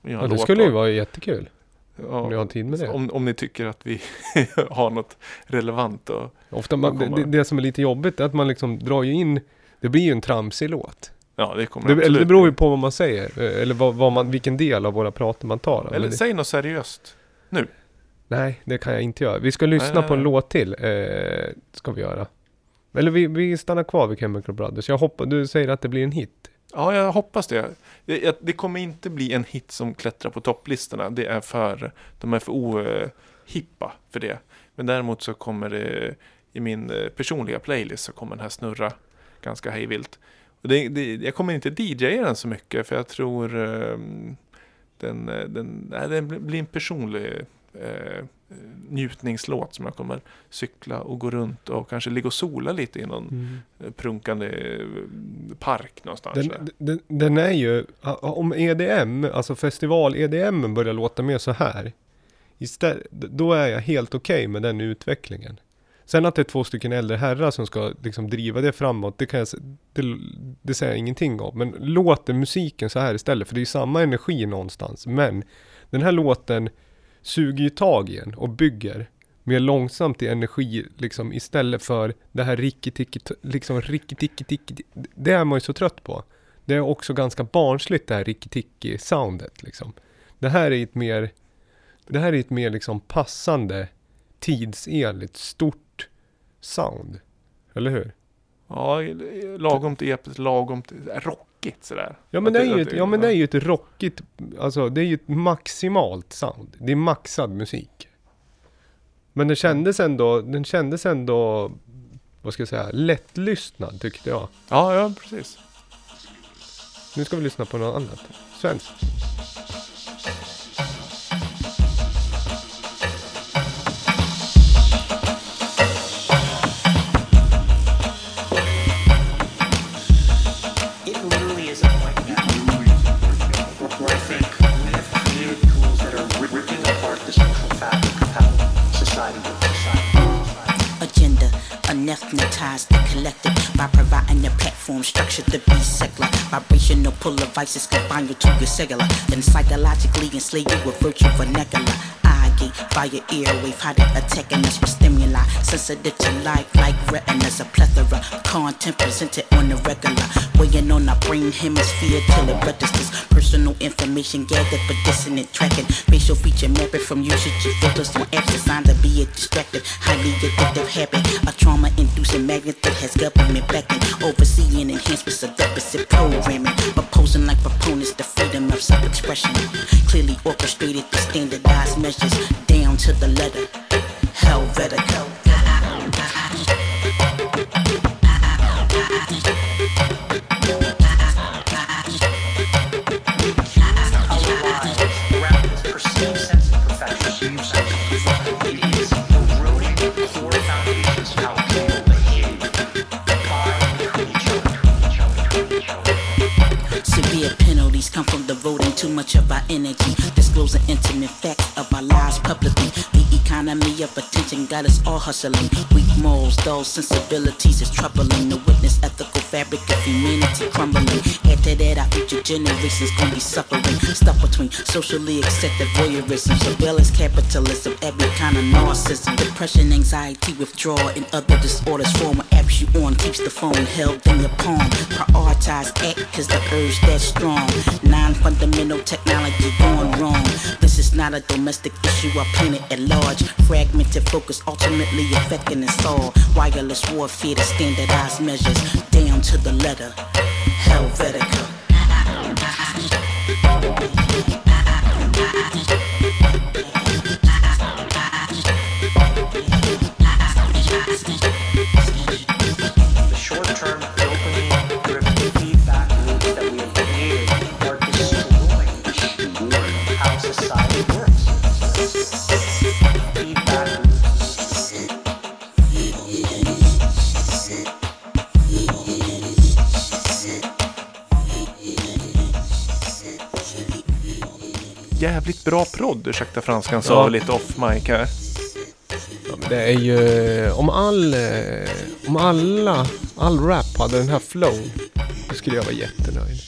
Ja, det skulle ju vara jättekul. Ja, Om ni har tid med det. Om, om ni tycker att vi har något relevant och Ofta man, det, det, som är lite jobbigt är att man liksom drar ju in Det blir ju en tramsig låt. ja, det kommer Det, eller absolut det beror ju bli. på vad man säger. eh, Eller vad, vad man, vilken del av våra prater man tar. Eller det, säg något seriöst. Nej, det kan jag inte göra. Vi ska lyssna nej, på en nej. låt till. Eh, ska vi göra. Eller vi, vi stannar kvar vid Chemical Brothers. Jag hoppas, du säger att det blir en hit. Ja, jag hoppas det. det. Det kommer inte bli en hit som klättrar på topplistorna. Det är för, de är för ohippa för det. Men däremot så kommer det i min eh, personliga playlist så kommer den här snurra ganska hejvilt. Och det, det, jag kommer inte DJa den så mycket för jag tror ehm, den, eh, den, nej, den blir en personlig eh, njutningslåt som jag kommer cykla och gå runt och kanske ligga och sola lite i någon eh, prunkande eh, park någonstans. Den, den, den är ju, om EDM, alltså festival-EDM börjar låta mer så här. Istället, då är jag helt okej med den utvecklingen. Sen att det är två stycken äldre herrar som ska liksom driva det framåt, det, kan jag, det, det säger jag ingenting om. Men låter musiken så här istället, för det är samma energi någonstans. Men den här låten suger ju tag i en och bygger mer långsamt i energi liksom istället för det här rikki-tikki, liksom rikki Det är man ju så trött på. Det är också ganska barnsligt det här rikki-tikki-soundet liksom. Det här är ett mer, det här är ett mer liksom passande, tidsenligt, stort sound. Eller hur? Ja, lagom till episkt, lagom till rock rockigt sådär. Ja men, det är ju ett, ja men det är ju ett rockigt, alltså det är ju ett maximalt sound. Det är maxad musik. Men den kändes ändå, den kändes ändå, vad ska jag säga, lättlyssnad tyckte jag. Ja, ja precis. Nu ska vi lyssna på något annat. Svenskt. Anathematized the collective by providing a platform structure to be secular. Vibrational pull of vices combine you to your cellular. Then psychologically enslave you with virtue vernacular. Navigate via airwave. How they attacking us with stimuli. Sensitive to life like retinas. A plethora content presented on the regular. Weighing on our brain hemisphere till it registers. Personal information gathered for dissonant tracking. Facial feature mapping from usage of filters on apps designed to be a distracted. Highly addictive habit. A trauma inducing magnet that has government backing. Overseeing enhancements of deficit programming. Opposing like proponents the freedom of self expression. Clearly orchestrated to standardized measures down to the letter. Helvetico. Severe penalties come from devoting too much of our energy, disclosing intimate facts got us all hustling. Weak morals, dull sensibilities is troubling. The witness ethical fabric of humanity crumbling. To that, our future generations gonna be suffering. Stuck between socially accepted voyeurism, surveillance capitalism, every kind of narcissism, depression, anxiety, withdrawal, and other disorders. Former apps you on keeps the phone held in your palm. Prioritize act cause the urge that's strong. Non fundamental technology going wrong. This is not a domestic issue, our planet at large. Fragmented focus ultimately affecting us all. Wireless warfare to standardized measures down to the letter. Helvetica. Jävligt bra prodd, ursäkta franskan, sa Ja. lite off mic här. Ja, men det är ju... Om all... eh, Om alla... All rap hade den här flow. Då skulle jag vara jättenöjd.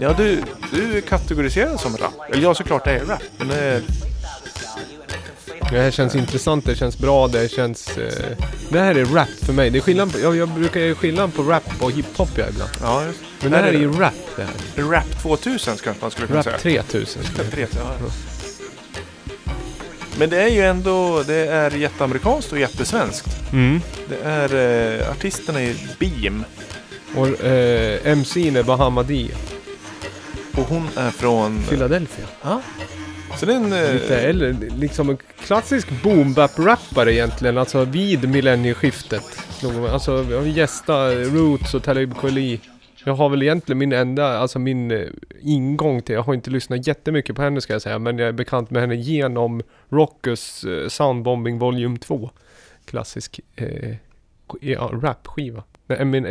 Ja, du, du kategoriserar som rap. Eller ja, såklart det är rap. Men Det här känns intressant, det känns bra, det känns... Eh, det här är rap för mig. Det är skillnad på, jag, jag brukar göra skillnad på rap och hiphop jag ibland. ja, just. Men det här är ju rap det här. Rap 2000 kanske man skulle kunna säga. Rap 3000. skulle jag- Tre, ja. Men det är ju ändå, det är jätteamerikanskt och jättesvenskt. Mm. Det är, eh, artisterna är Beam. Och eh, MC'n är Bahama D. Och hon är från... Philadelphia. Ja. Så det är en... eh, Lite äldre, liksom en klassisk boom rappare egentligen, alltså vid millennieskiftet. Alltså jag har gästat Roots och Talib Kweli. Jag har väl egentligen min enda, alltså min eh, ingång till, jag har inte lyssnat jättemycket på henne ska jag säga, men jag är bekant med henne genom Rockus eh, Soundbombing Volume 2. Klassisk eh, ja, rapskiva.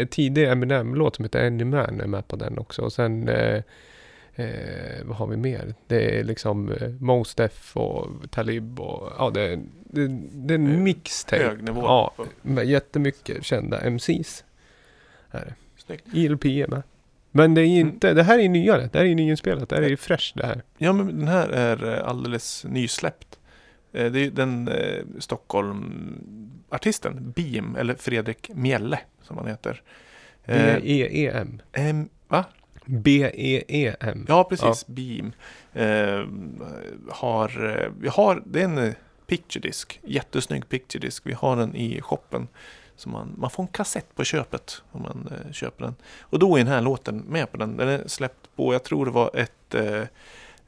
Tidig Eminem-låt som heter Any Man är med på den också. Och sen eh, Eh, vad har vi mer? Det är liksom eh, Mos Def och Talib och ja, det, är- det, det är Eh, en mixtape. hög nivå. Ja, med jättemycket kända MCs. Snyggt. ILP är med. Men det är ju inte, det här är ju nyare. Det här är ju nyinspelat. Det här är ju fresh det här. Ja, men den här är eh, alldeles nysläppt. Eh, Det är ju den eh, Stockholm-artisten Beam, eller Fredrik Mjelle som han heter. Eh, B-E-E-M. em, va? B-E-E-M. Ja, precis. Beam. Eh, har, eh, vi har, det är en eh, picture disc. Jättesnygg picture disc. Vi har den i shoppen. Så man, man får en kassett på köpet om man eh, köper den. Och då är den här låten med på den. Den är släppt på, jag tror det var ett eh,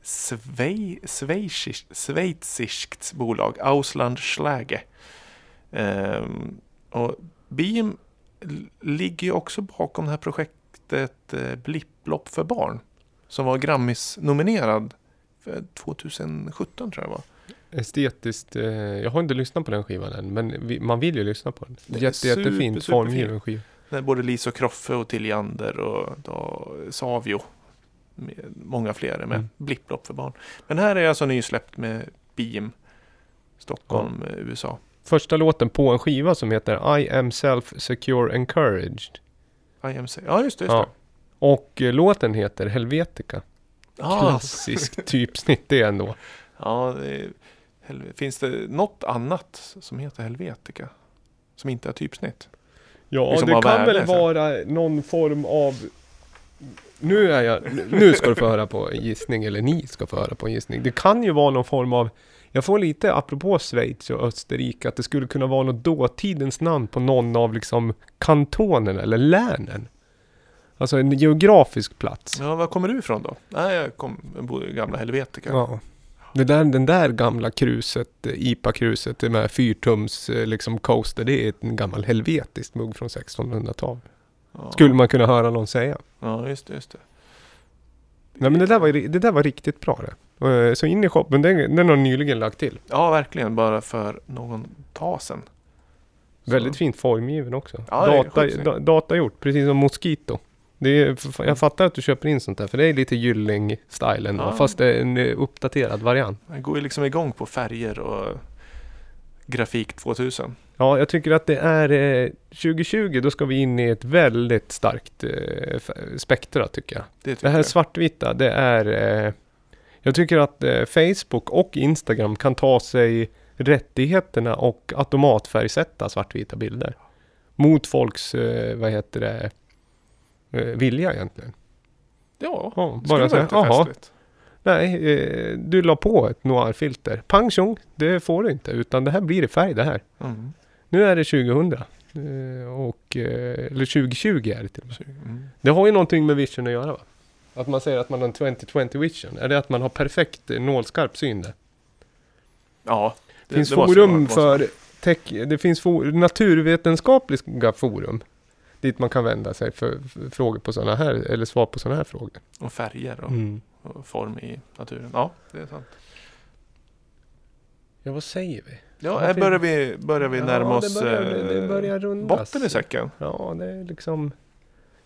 Svej, schweiziskt, schweiziskt bolag. Ausland Schlage. Ehm, och Beam ligger ju också bakom det här projektet eh, Blipplopp för barn. Som var Grammis-nominerad för 2017 tror jag det var. Estetiskt. Eh, jag har inte lyssnat på den skivan än. Men vi, man vill ju lyssna på den. Det är Jätte, super, jättefint formgiven skiva. Där både Lisa och Kroffe och Tilliander och då, Savio. Många fler med. Mm. Blipplopp för barn. Men här är alltså nysläppt med Beam. Stockholm, eh, USA. Första låten på en skiva som heter I am self-secure encouraged. IMC. Ja, just det. Just Ja. det. Och eh, låten heter Helvetica. Ja, Klassisk typsnitt det ändå. ja det, är- Finns det något annat som heter Helvetica? Som inte är typsnitt? Ja, Liksom det kan väl vara någon form av... Nu är jag... Nu ska du få höra på en gissning, eller ni ska få höra på en gissning. Det kan ju vara någon form av... Jag får lite, apropå Schweiz och Österrike, att det skulle kunna vara något dåtidens namn på någon av liksom kantonerna eller länen. Alltså en geografisk plats. Ja, var kommer du ifrån då? Nej, jag, kom, jag bor i gamla Helvetica. Ja. Det där, den där gamla kruset, eh, IPA-kruset, med fyrtums eh, liksom coaster, det är en gammal helvetisk mugg från 1600-talet. Ja. Skulle man kunna höra någon säga. Ja, just det. Just det. Nej men det där var, det där var riktigt bra det. Eh, Så in i shoppen, den, den har nyligen lagt till. Ja, verkligen. Bara för någon tag sedan. Väldigt fint formgiven också. Ja, Data, da, datagjort, precis som Mosquito. Det är, jag fattar att du köper in sånt där, för det är lite Gylling-stilen då, Ja. fast det är en eh, uppdaterad variant. Jag går ju liksom igång på färger och grafik 2000. Ja, jag tycker att det är eh, 2020, då ska vi in i ett väldigt starkt eh, spektra tycker jag. Det tycker Det här jag. svartvita, det är... Eh, jag tycker att eh, Facebook och Instagram kan ta sig rättigheterna och automatfärgsätta svartvita bilder. Mot folks, eh, vad heter det, eh, vilja egentligen. Ja, Ja, det bara skulle så vara lite festligt. nej, eh, du la på ett noirfilter. Pang tjong, det får du inte, utan det här blir i färg det här. Mm. Nu är det 2000. eh, Och, eh, eller 2020 är det till och med. Så, mm. Det har ju någonting med vision att göra va? Att man säger att man har en 2020 vision. Är det att man har perfekt eh, nålskarp syn där? Ja. Det finns måste forum vara- måste för tech, det finns for, naturvetenskapliga forum. Dit man kan vända sig för, frågor på sådana här, eller svar på sådana här frågor. Och färger och, Mm. och form i naturen. Ja, det är sant. Ja, vad säger vi? Ja, här börjar vi, börjar vi närma oss det börjar, det, det eh, börjar rundas. botten i säcken. Ja, det är liksom...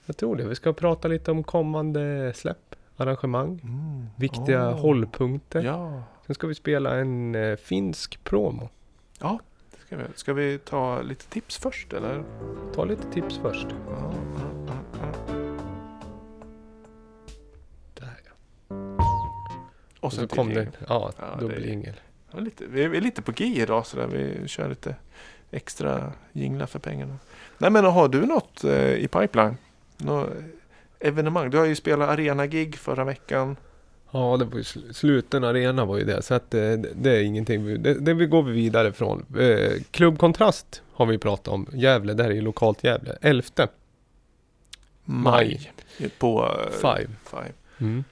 Jag tror det. Vi ska prata lite om kommande släpp, arrangemang, Mm. viktiga Åh. hållpunkter. Ja, Sen ska vi spela en eh, finsk promo. det ska vi. Ska vi ta lite tips först eller? Ta lite tips först. Ja, ja, ja. Där ja. Och Och så kom det, ja, Ja, dubbeljingel. Ja, lite, vi är lite på G idag sådär. Vi kör lite extra jinglar för pengarna. Nej men har du något eh, i pipeline? Något evenemang? Du har ju spelat arena-gig förra veckan. Ja, det var ju sl- sluten arena var ju det. Så att eh, det, det är ingenting. vi- Det, det vi går vi vidare från. Eh, Klubb Kontrast har vi pratat om. Gävle, det här är ju lokalt Gävle. 11. Maj. På eh, Five. Five. Mm.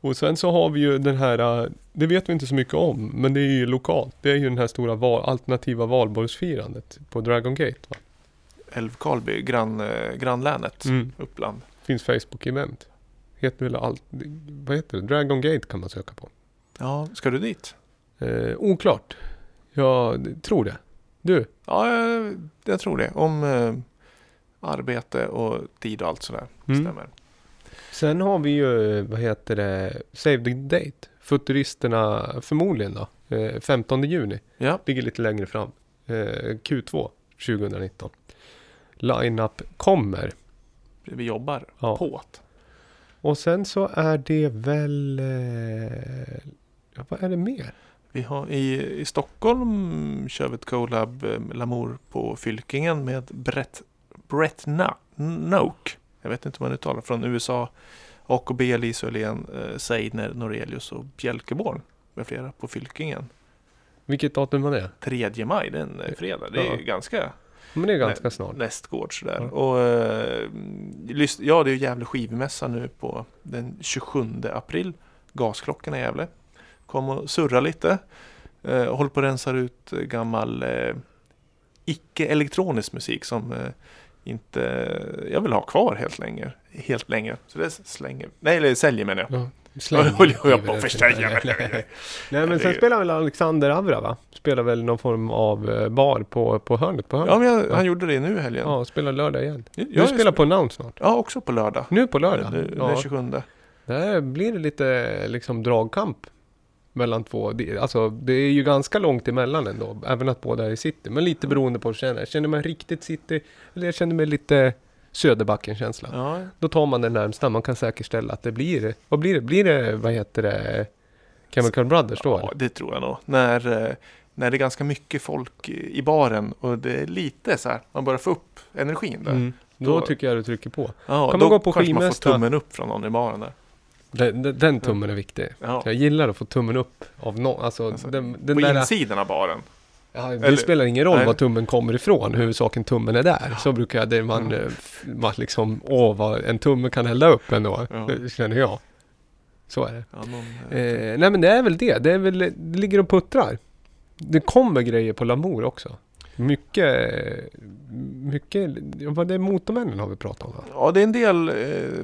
Och sen så har vi ju den här, eh, det vet vi inte så mycket om, men det är ju lokalt. Det är ju den här stora val, alternativa valborgsfirandet på Dragon Gate. Va? Älvkarleby, grann, grannlänet. Mm. Uppland. Finns Facebook-event. Heter väl allt, vad heter det? Dragon Gate kan man söka på. Ja, ska du dit? Eh, oklart. Jag tror det. Du? Ja, jag, jag tror det. Om eh, arbete och tid och allt sådär. Mm. Stämmer. Sen har vi ju, vad heter det, Save the Date. Futuristerna förmodligen då. Eh, 15 juni. Ja, Ligger lite längre fram. Eh, Q2 2019. Line-up kommer. vi jobbar Ja. på det. Och sen så är det väl... Eh, vad är det mer? Vi har i, i Stockholm kör vi ett collab eh, Lamour på Fylkingen med Brett, Brett Na- Noke. Jag vet inte om man uttalar från USA. AKB, Lisa Öhlén, eh, Seidner, Norelius och Bjälkeborn med flera på Fylkingen. Vilket datum var det? 3 maj, det är en eh, fredag. Det är Ja. ganska Men det är ganska snart. nästgårds där. Ja. Och, eh, ja, det är ju Gävle skivmässa nu på den 27 april. Gasklockorna i Gävle. Kom och surra lite. Eh, håller på att rensa ut gammal eh, icke-elektronisk musik som inte jag vill ha kvar helt länge. Helt länge. Så det slänger, nej eller säljer menar jag. Ja, släng Håller jag på att försäga mig. Nej men sen spelar väl Alexander Avra va? Spelar väl någon form av eh, bar på, på hörnet på hörnet. Ja, men jag, han gjorde det nu i helgen. Ja, spelar lördag igen. Jag, Du spelar på Announce snart. Ja, också på lördag. Nu på lördag. Nu, ja. Den 27. Där blir det lite liksom dragkamp mellan två. Det, alltså det är ju ganska långt emellan ändå. Även att båda är i city. Men lite beroende på hur jag känner. Jag känner mig riktigt city. Eller jag känner mig lite Söderbacken-känsla. Ja, Då tar man det närmsta. Man kan säkerställa att det blir, vad blir det? Blir det, vad heter det, Chemical Brothers då? Ja, det tror jag nog. När, eh, när det är ganska mycket folk i baren och det är lite så här, man börjar få upp energin där. Mm. Då Då- tycker jag du trycker på. Ja, Kan man gå på kanske man får tummen upp från någon i baren där. Den, den, den tummen är viktig. Ja. Jag gillar att få tummen upp av någon. Alltså, Alltså, den, den På där, insidan av baren. Ja, det eller- spelar ingen roll nej. var tummen kommer ifrån, huvudsaken tummen är där. Så brukar jag, det man, eh, f- man liksom, åh vad en tumme kan hälla upp ändå, Ja. det känner jag. Så är det. Ja, någon, eh, Eh, nej men det är väl det, det är väl, det ligger och puttrar. Det kommer grejer på Lamour också. Mycket, mycket, ja, vad det är Motormännen har vi pratat om va? Ja, det är en del eh,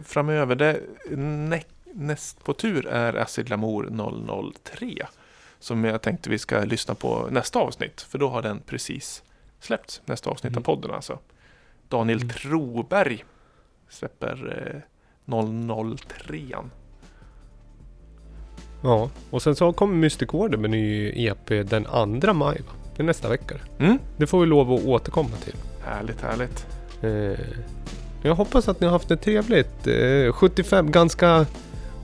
framöver. Det, nä, näst på tur är Acid Lamour 003. Som jag tänkte vi ska lyssna på nästa avsnitt. För då har den precis släppts. Nästa avsnitt Mm. av podden alltså. Daniel Mm. Troberg släpper eh, 003. Ja, och sen så kommer Mystic Order med ny EP den 2 maj va? Det är nästa vecka. Mm. Det får vi lov att återkomma till. Härligt, härligt. Eh, jag hoppas att ni har haft det trevligt. Eh, 75, ganska,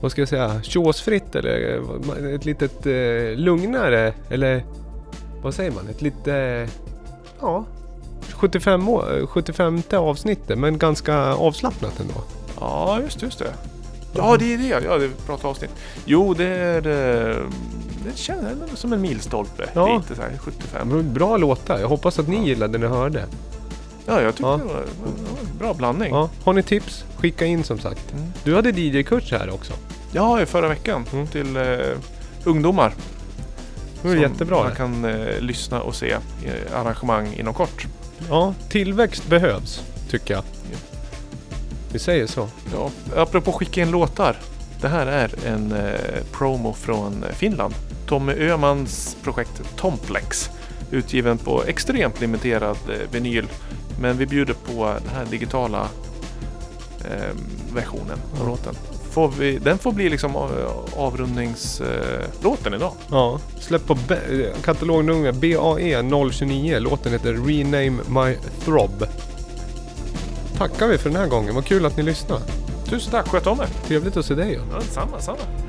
vad ska jag säga, tjåsfritt eller eh, ett litet eh, lugnare, eller vad säger man? Ett lite, ja, 75, år, eh, 75 avsnittet men ganska avslappnat ändå. Ja, just, just det. Ja, det är det. Ja, det pratar avsnitt. Jo, det är... eh, Det känns som en milstolpe. Ja. Lite så här, 75. Men Bra låtar, jag hoppas att ni gillade när ni hörde. Ja, jag tyckte Ja. det var en bra blandning. Ja, har ni tips? Skicka in som sagt. Mm. Du hade DJ-kurs här också. Ja, i förra veckan Mm. till eh, ungdomar. Det var jättebra. Man kan eh, lyssna och se eh, arrangemang inom kort. Ja, tillväxt behövs, tycker jag. Vi säger så. Ja, apropå skicka in låtar. Det här är en eh, promo från Finland. Tommy Ömans projekt Tomplex. Utgiven på extremt limiterad eh, vinyl. Men vi bjuder på den här digitala eh, versionen av låten. Får vi, den får bli liksom eh, avrundningslåten eh, idag. Ja, släpp på eh, katalognummer BAE 029. Låten heter Rename My Throb. Tackar vi för den här gången. Vad kul att ni lyssnade. Tusen tack, sköt om er! Trevligt att se dig. Ja, samma, samma.